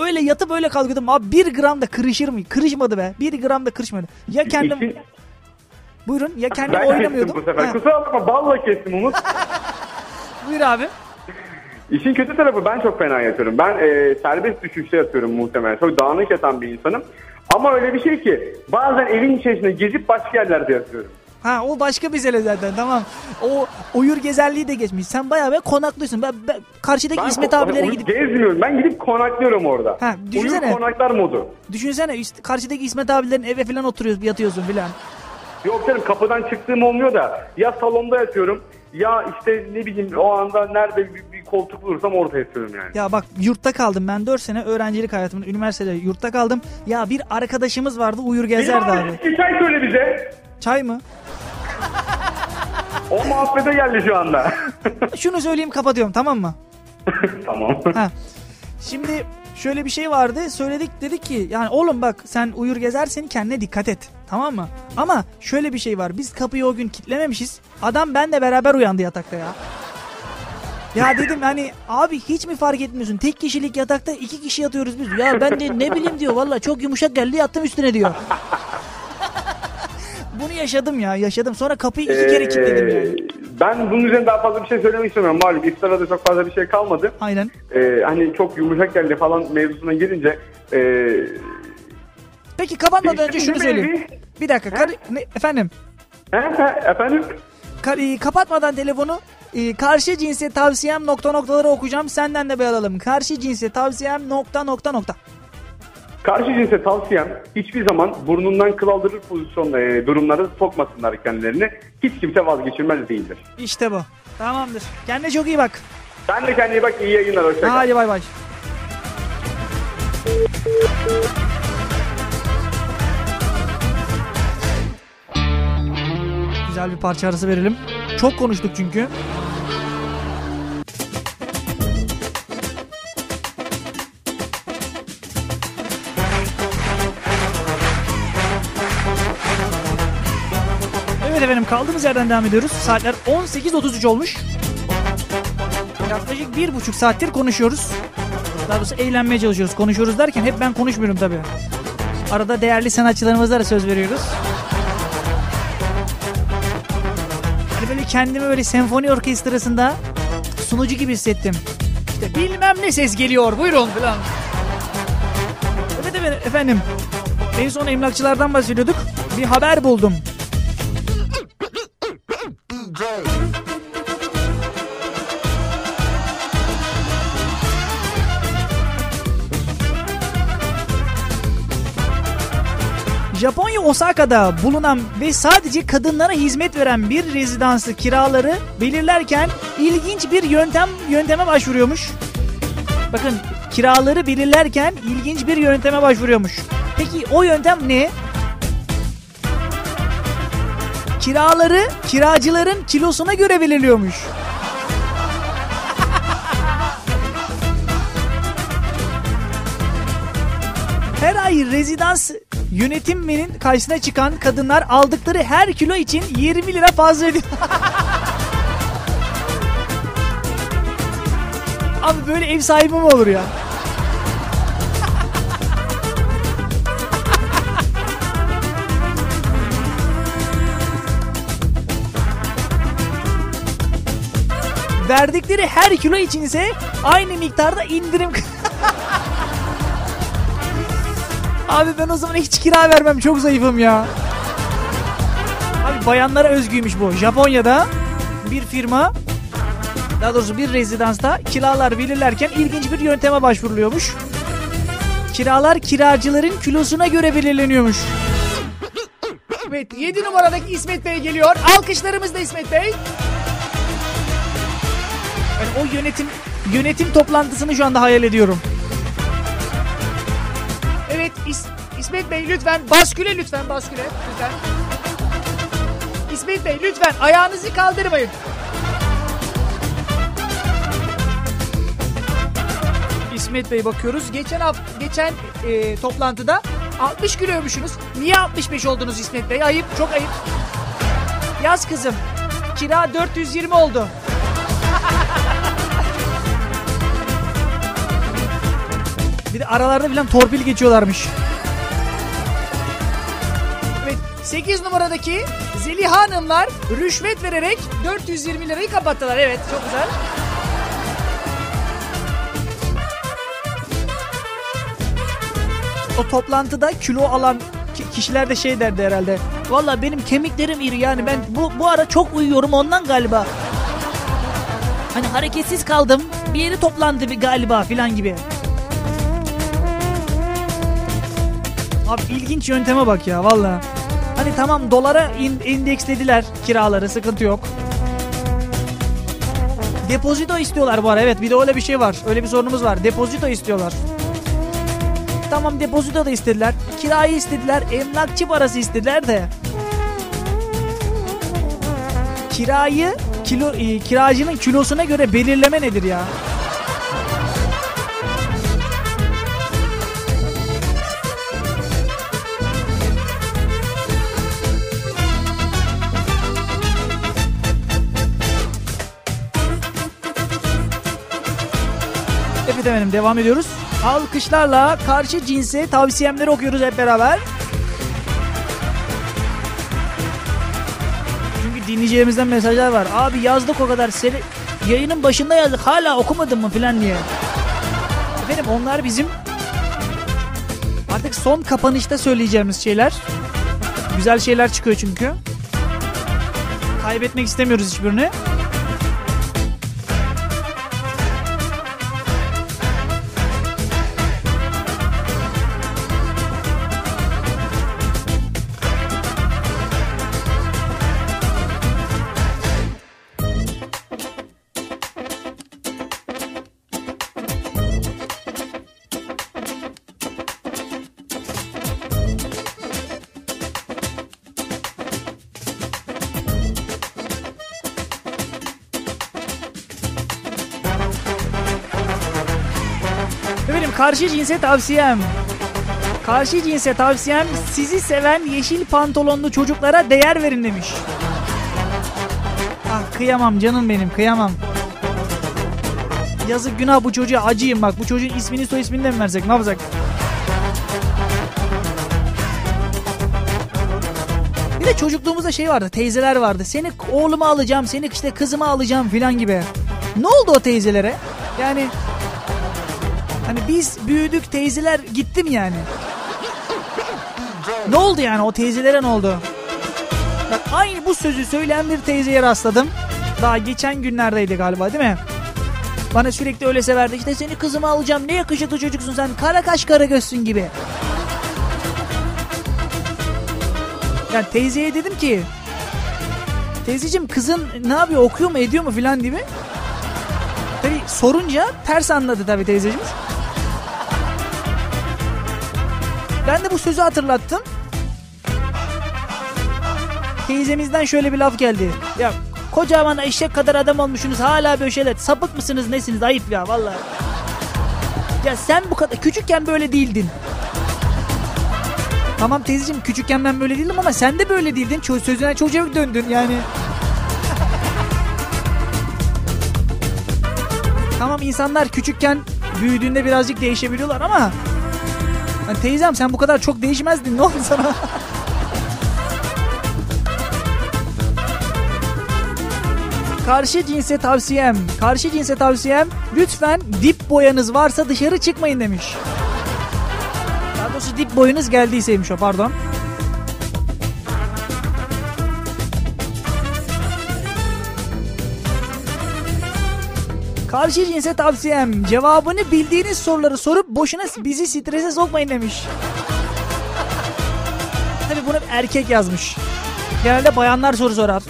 S2: öyle yatıp öyle kalkıyordum. Abi bir gram da kırışır mı? Kırışmadı be. Bir gram da kırışmadı. Ya kendim...
S5: İşin-
S2: Buyurun. Ya kendim
S5: ben
S2: oynamıyordum.
S5: bu sefer.
S2: Ha,
S5: Kusura bakma balla kestim Umut.
S2: buyur abi.
S5: İşin kötü tarafı ben çok fena yatıyorum. Ben e, serbest düşüşte yatıyorum muhtemelen. Çok dağınık yatan bir insanım. Ama öyle bir şey ki bazen evin içerisinde gezip başka yerlerde yatıyorum.
S2: Ha o başka mesele zaten tamam. O uyur gezerliği de geçmiş. Sen bayağı be konaklıyorsun. Ben, ben karşıdaki
S5: Ben
S2: İsmet abilere gidip
S5: Gezmiyorum. Ben gidip konaklıyorum orada.
S2: Ha, düşünsene.
S5: Uyur konaklar modu.
S2: düşünsene işte karşıdaki İsmet abilerin eve falan oturuyorsun yatıyorsun filan.
S5: Yok canım kapıdan çıktığım olmuyor da ya salonda yatıyorum ya işte ne bileyim o anda nerede bir, bir koltuk bulursam orada yatıyorum yani.
S2: Ya bak yurtta kaldım ben 4 sene öğrencilik hayatımda üniversitede yurtta kaldım. Ya bir arkadaşımız vardı uyur gezerdi abi.
S5: Bir çay söyle bize.
S2: Çay mı?
S5: O muhabbete geldi şu anda.
S2: Şunu söyleyeyim kapatıyorum tamam mı?
S5: tamam.
S2: Ha. Şimdi şöyle bir şey vardı söyledik dedik ki yani oğlum bak sen uyur gezersin kendine dikkat et tamam mı? Ama şöyle bir şey var biz kapıyı o gün kitlememişiz adam benle beraber uyandı yatakta ya. Ya dedim hani abi hiç mi fark etmiyorsun tek kişilik yatakta iki kişi yatıyoruz biz. Ya ben de ne bileyim diyor valla çok yumuşak geldi yattım üstüne diyor. Bunu yaşadım ya yaşadım sonra kapıyı iki kere kilitledim yani.
S5: Ee, Ben bunun üzerine daha fazla bir şey söylemek istemiyorum. Malum iftara da çok fazla bir şey kalmadı.
S2: Aynen.
S5: Ee, hani çok yumuşak geldi falan mevzusuna girince e,
S2: Peki kapatmadan önce şunu söyleyeyim.
S5: evi-
S2: Bir dakika karı- ne, efendim.
S5: he, he, efendim
S2: Ka- e, kapatmadan telefonu e, karşı cinse tavsiyem nokta noktaları okuyacağım. Senden de bir alalım. Karşı cinse tavsiyem nokta nokta nokta.
S5: Karşı cinse tavsiyem hiçbir zaman burnundan kıl aldırır pozisyon e, durumlara sokmasınlar kendilerini. Hiç kimse vazgeçilmez değildir.
S2: İşte bu. Tamamdır. Kendine çok iyi bak.
S5: Sen de kendine iyi bak iyi yayınlar hoşça kal.
S2: Hadi bay bay. Güzel bir parça arası verelim. Çok konuştuk çünkü. Kaldığımız yerden devam ediyoruz. Saatler 18.33 olmuş. Yaklaşık bir buçuk saattir konuşuyoruz. Daha doğrusu eğlenmeye çalışıyoruz. Konuşuyoruz derken hep ben konuşmuyorum tabii. Arada değerli sanatçılarımıza da söz veriyoruz. Hani böyle kendimi böyle senfoni orkestrasında sunucu gibi hissettim. İşte bilmem ne ses geliyor buyurun falan. Evet evet efendim. En son emlakçılardan bahsediyorduk. Bir haber buldum. Osaka'da bulunan ve sadece kadınlara hizmet veren bir rezidansı kiraları belirlerken ilginç bir yöntem yönteme başvuruyormuş. Bakın kiraları belirlerken ilginç bir yönteme başvuruyormuş. Peki o yöntem ne? Kiraları kiracıların kilosuna göre belirliyormuş. Her ay rezidans Yönetiminin karşısına çıkan kadınlar aldıkları her kilo için 20 lira fazla ödüyor. Abi böyle ev sahibi mi olur ya? Verdikleri her kilo için ise aynı miktarda indirim. Abi ben o zaman hiç kira vermem çok zayıfım ya. Abi bayanlara özgüymüş bu. Japonya'da bir firma daha doğrusu bir rezidansta kiralar belirlerken ilginç bir yönteme başvuruluyormuş. Kiralar kiracıların kilosuna göre belirleniyormuş. Evet 7 numaradaki İsmet Bey geliyor. Alkışlarımız da İsmet Bey. Yani o yönetim yönetim toplantısını şu anda hayal ediyorum. İsmet Bey lütfen basküle lütfen basküle lütfen. İsmet Bey lütfen ayağınızı kaldırmayın. İsmet Bey bakıyoruz. Geçen hafta geçen e, toplantıda 60 kiloymuşsunuz. Niye 65 oldunuz İsmet Bey? Ayıp, çok ayıp. Yaz kızım. Kira 420 oldu. Bir de aralarda falan torpil geçiyorlarmış. 8 numaradaki Zeliha Hanımlar rüşvet vererek 420 lirayı kapattılar. Evet çok güzel. O toplantıda kilo alan ki- kişiler de şey derdi herhalde. Valla benim kemiklerim iri yani ben bu, bu ara çok uyuyorum ondan galiba. Hani hareketsiz kaldım bir yeri toplandı bir galiba filan gibi. Abi ilginç yönteme bak ya valla. Hani tamam dolara in- indekslediler kiraları sıkıntı yok. Depozito istiyorlar bu ara evet bir de öyle bir şey var. Öyle bir sorunumuz var. Depozito istiyorlar. Tamam depozito da istediler. Kirayı istediler. Emlakçı parası istediler de. Kirayı kilo e, kiracının kilosuna göre belirleme nedir ya? Efendim devam ediyoruz. Alkışlarla karşı cinse tavsiyemleri okuyoruz hep beraber. Çünkü dinleyeceğimizden mesajlar var. Abi yazdık o kadar seni yayının başında yazdık hala okumadın mı filan diye. Efendim onlar bizim artık son kapanışta söyleyeceğimiz şeyler. Güzel şeyler çıkıyor çünkü. Kaybetmek istemiyoruz hiçbirini. Karşı cinse tavsiyem. Karşı cinse tavsiyem sizi seven yeşil pantolonlu çocuklara değer verin demiş. Ah kıyamam canım benim kıyamam. Yazık günah bu çocuğa acıyım bak bu çocuğun ismini soy ismini de mi versek ne yapacak? Bir de çocukluğumuzda şey vardı teyzeler vardı. Seni oğlumu alacağım seni işte kızımı alacağım filan gibi. Ne oldu o teyzelere? Yani Hani biz büyüdük teyzeler gittim yani. Ne oldu yani o teyzelere ne oldu? Bak aynı bu sözü söyleyen bir teyzeye rastladım. Daha geçen günlerdeydi galiba değil mi? Bana sürekli öyle severdi. İşte seni kızıma alacağım. Ne yakışıklı çocuksun sen. Kara kaş kara gözsün gibi. Yani teyzeye dedim ki Teyzeciğim kızın ne yapıyor okuyor mu ediyor mu filan gibi. Tabi sorunca ters anladı tabi teyzeciğimiz. Ben de bu sözü hatırlattım. Teyzemizden şöyle bir laf geldi. Ya kocaman eşek kadar adam olmuşsunuz hala böyle. Sapık mısınız nesiniz ayıp ya vallahi. Ya sen bu kadar küçükken böyle değildin. Tamam teyzeciğim küçükken ben böyle değildim ama sen de böyle değildin. Ço- sözüne çok çabuk döndün yani. tamam insanlar küçükken büyüdüğünde birazcık değişebiliyorlar ama... Hani teyzem sen bu kadar çok değişmezdin ne oldu sana? Karşı cinse tavsiyem, karşı cinse tavsiyem lütfen dip boyanız varsa dışarı çıkmayın demiş. Daha doğrusu dip boyunuz geldiyseymiş o pardon. Karşı cinse tavsiyem cevabını bildiğiniz soruları sorup boşuna bizi strese sokmayın demiş. Tabi bunu erkek yazmış. Genelde bayanlar soru sorar.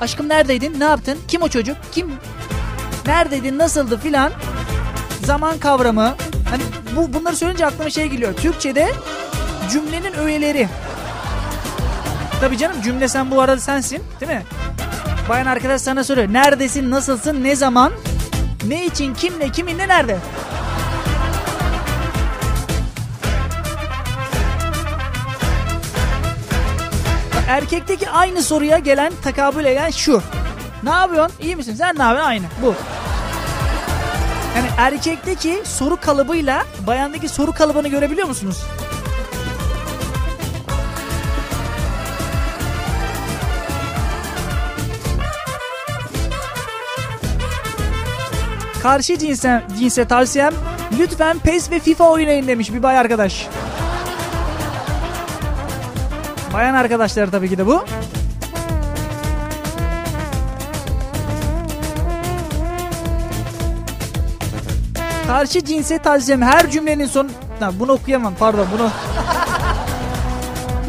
S2: Aşkım neredeydin? Ne yaptın? Kim o çocuk? Kim? Neredeydin? Nasıldı filan? Zaman kavramı. Hani bu bunları söyleyince aklıma şey geliyor. Türkçe'de cümlenin öğeleri. Tabii canım cümle sen bu arada sensin değil mi? Bayan arkadaş sana soruyor. Neredesin, nasılsın, ne zaman, ne için, kimle, kiminle, nerede? Erkekteki aynı soruya gelen, takabül eden şu. Ne yapıyorsun? İyi misin? Sen ne yapıyorsun? Aynı. Bu. Yani erkekteki soru kalıbıyla bayandaki soru kalıbını görebiliyor musunuz? Karşı cinse, cinse tavsiyem lütfen PES ve FIFA oynayın demiş bir bay arkadaş. Bayan arkadaşlar tabii ki de bu. Karşı cinse tavsiyem her cümlenin son... Ha, bunu okuyamam pardon bunu.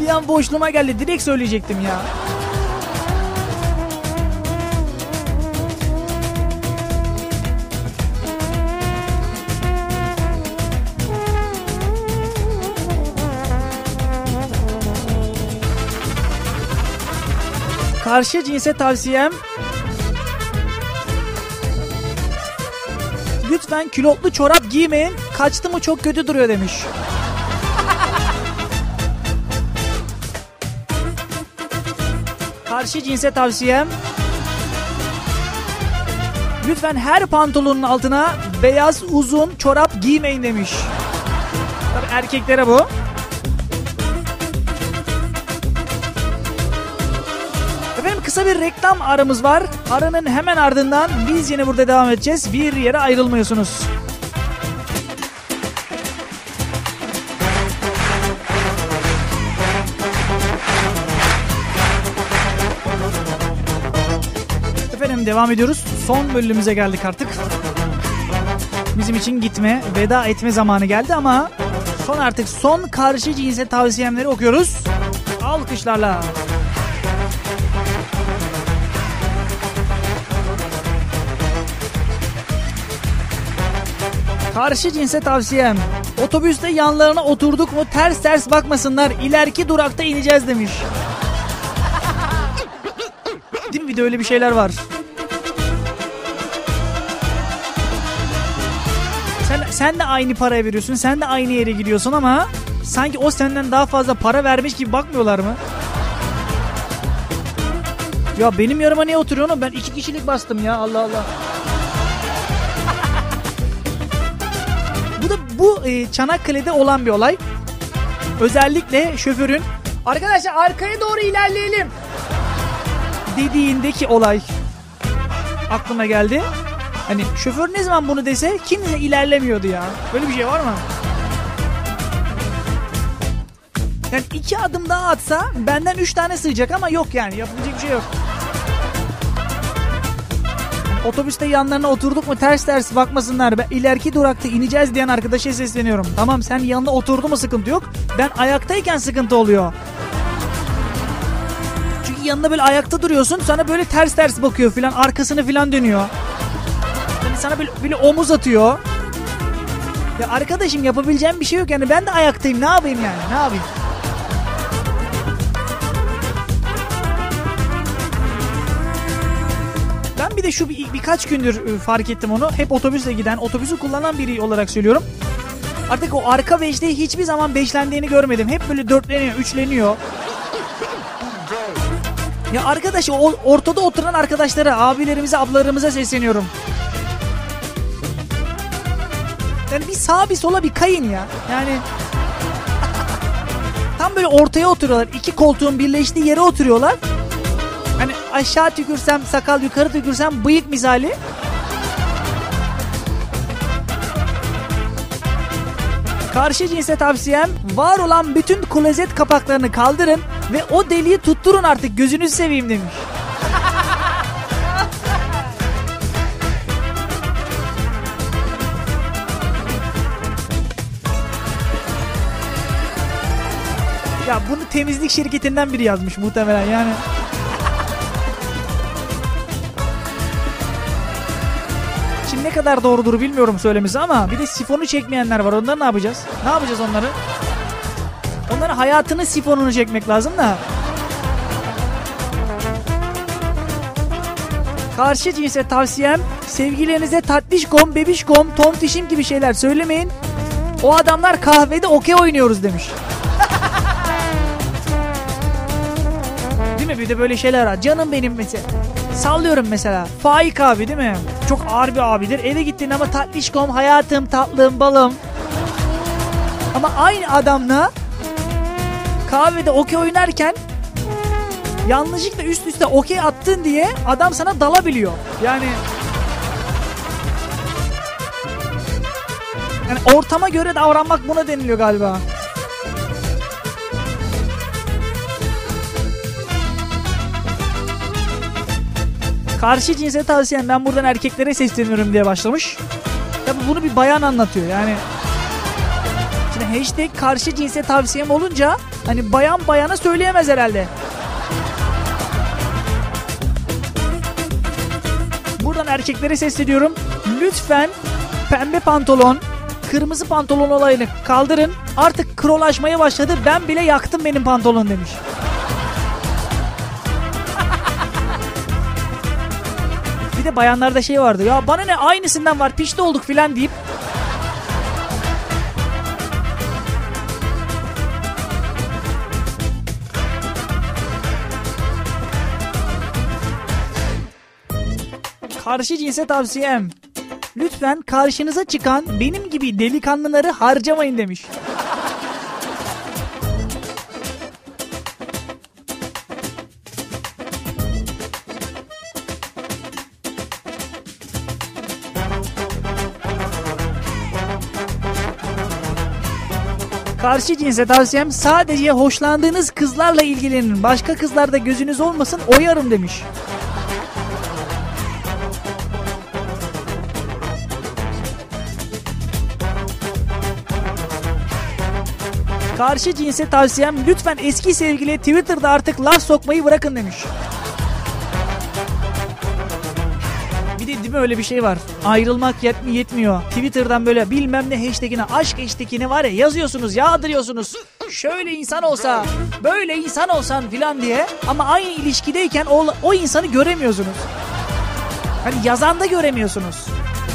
S2: bir an boşluğuma geldi direkt söyleyecektim ya. Karşı cinse tavsiyem Lütfen külotlu çorap giymeyin. Kaçtı mı çok kötü duruyor demiş. Karşı cinse tavsiyem Lütfen her pantolonun altına beyaz uzun çorap giymeyin demiş. Tabii erkeklere bu. Kısa bir reklam aramız var. Aranın hemen ardından biz yine burada devam edeceğiz. Bir yere ayrılmıyorsunuz. Efendim devam ediyoruz. Son bölümümüze geldik artık. Bizim için gitme, veda etme zamanı geldi ama son artık son karşı cinse tavsiyemleri okuyoruz. Alkışlarla. Karşı cinse tavsiyem. Otobüste yanlarına oturduk mu ters ters bakmasınlar. İleriki durakta ineceğiz demiş. Değil mi bir de öyle bir şeyler var. Sen, sen de aynı paraya veriyorsun. Sen de aynı yere gidiyorsun ama sanki o senden daha fazla para vermiş gibi bakmıyorlar mı? Ya benim yarıma niye oturuyorsun? Ben iki kişilik bastım ya Allah Allah. Bu e, Çanakkale'de olan bir olay. Özellikle şoförün arkadaşlar arkaya doğru ilerleyelim dediğindeki olay aklıma geldi. Hani şoför ne zaman bunu dese kimse ilerlemiyordu ya. Böyle bir şey var mı? Yani iki adım daha atsa benden üç tane sığacak ama yok yani yapabilecek bir şey yok. Otobüste yanlarına oturduk mu ters ters bakmasınlar. Ben ileriki durakta ineceğiz diyen arkadaşa sesleniyorum. Tamam sen yanına oturdu mu sıkıntı yok. Ben ayaktayken sıkıntı oluyor. Çünkü yanında böyle ayakta duruyorsun sana böyle ters ters bakıyor filan arkasını filan dönüyor. Yani sana böyle, böyle omuz atıyor. Ya arkadaşım yapabileceğim bir şey yok yani ben de ayaktayım ne yapayım yani ne yapayım? Bir de şu bir, birkaç gündür e, fark ettim onu. Hep otobüsle giden, otobüsü kullanan biri olarak söylüyorum. Artık o arka beşte hiçbir zaman beşlendiğini görmedim. Hep böyle dörtleniyor, üçleniyor. Ya arkadaş ortada oturan arkadaşlara, abilerimize, ablalarımıza sesleniyorum. Yani bir sağa bir sola bir kayın ya. Yani tam böyle ortaya oturuyorlar. İki koltuğun birleştiği yere oturuyorlar. Aşağı tükürsem sakal, yukarı tükürsem bıyık misali. Karşı cinse tavsiyem var olan bütün klozet kapaklarını kaldırın ve o deliği tutturun artık gözünüzü seveyim demiş. Ya bunu temizlik şirketinden biri yazmış muhtemelen yani. Kadar doğrudur bilmiyorum söylemesi ama bir de sifonu çekmeyenler var. Onları ne yapacağız? Ne yapacağız onları? Onların hayatının sifonunu çekmek lazım da. Karşı cinse tavsiyem sevgilerinize tatlişkom, bebişkom, tontişim gibi şeyler söylemeyin. O adamlar kahvede okey oynuyoruz demiş. Değil mi? Bir de böyle şeyler var. Canım benim mesela. Sallıyorum mesela. Faik abi değil mi? Çok ağır bir abidir. Eve gittin ama tatlışkom, hayatım, tatlım, balım. Ama aynı adamla kahvede okey oynarken yanlışlıkla üst üste okey attın diye adam sana dalabiliyor. Yani yani ortama göre davranmak buna deniliyor galiba. Karşı cinse tavsiyem ben buradan erkeklere sesleniyorum diye başlamış. Tabi bunu bir bayan anlatıyor yani. Şimdi hashtag karşı cinse tavsiyem olunca hani bayan bayana söyleyemez herhalde. Buradan erkeklere sesleniyorum. Lütfen pembe pantolon, kırmızı pantolon olayını kaldırın. Artık krolaşmaya başladı. Ben bile yaktım benim pantolon demiş. Bir de bayanlarda şey vardı. Ya bana ne aynısından var pişti olduk filan deyip Karşı cinse tavsiyem. Lütfen karşınıza çıkan benim gibi delikanlıları harcamayın demiş. Karşı cinse tavsiyem sadece hoşlandığınız kızlarla ilgilenin. Başka kızlarda gözünüz olmasın oyarım demiş. Karşı cinse tavsiyem lütfen eski sevgili Twitter'da artık laf sokmayı bırakın demiş. Mi öyle bir şey var. Ayrılmak yetmi yetmiyor. Twitter'dan böyle bilmem ne hashtagine aşk hashtagine var ya yazıyorsunuz yağdırıyorsunuz. Şöyle insan olsa böyle insan olsan filan diye ama aynı ilişkideyken o, o insanı göremiyorsunuz. Hani yazanda göremiyorsunuz.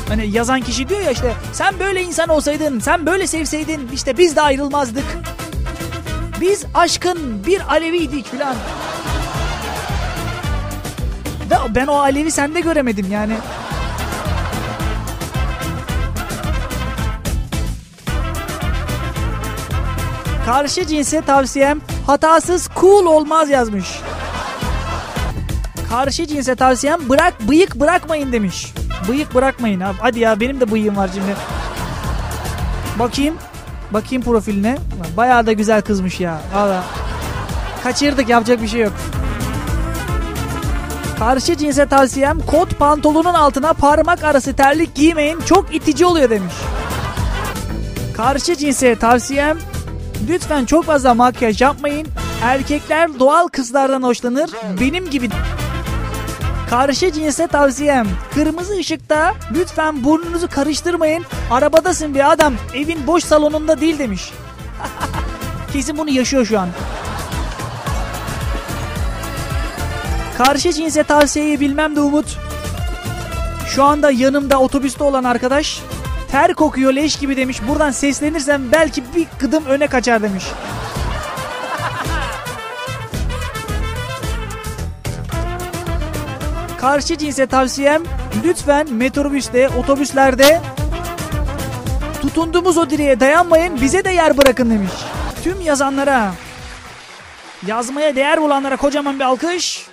S2: Hani yazan kişi diyor ya işte sen böyle insan olsaydın, sen böyle sevseydin işte biz de ayrılmazdık. Biz aşkın bir aleviydik filan. Ben o alevi sende göremedim yani. Karşı cinse tavsiyem hatasız cool olmaz yazmış. Karşı cinse tavsiyem bırak bıyık bırakmayın demiş. Bıyık bırakmayın abi. Hadi ya benim de bıyığım var şimdi. Bakayım. Bakayım profiline. Bayağı da güzel kızmış ya. Valla. Kaçırdık yapacak bir şey yok. Karşı cinse tavsiyem kot pantolonun altına parmak arası terlik giymeyin. Çok itici oluyor demiş. Karşı cinse tavsiyem lütfen çok fazla makyaj yapmayın. Erkekler doğal kızlardan hoşlanır. Benim gibi Karşı cinse tavsiyem. Kırmızı ışıkta lütfen burnunuzu karıştırmayın. Arabadasın bir adam. Evin boş salonunda değil demiş. Kesin bunu yaşıyor şu an. Karşı cinse tavsiyeyi bilmem de Umut. Şu anda yanımda otobüste olan arkadaş Ter kokuyor leş gibi demiş. Buradan seslenirsem belki bir kıdım öne kaçar demiş. Karşı cinse tavsiyem lütfen metrobüste, otobüslerde tutunduğumuz o direğe dayanmayın bize de yer bırakın demiş. Tüm yazanlara, yazmaya değer bulanlara kocaman bir alkış.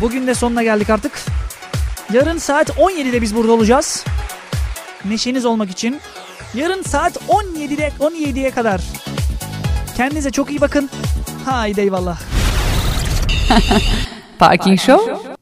S2: Bugün de sonuna geldik artık. Yarın saat 17'de biz burada olacağız. Neşeniz olmak için. Yarın saat 17'de 17'ye kadar. Kendinize çok iyi bakın. Haydi eyvallah.
S6: Parking Show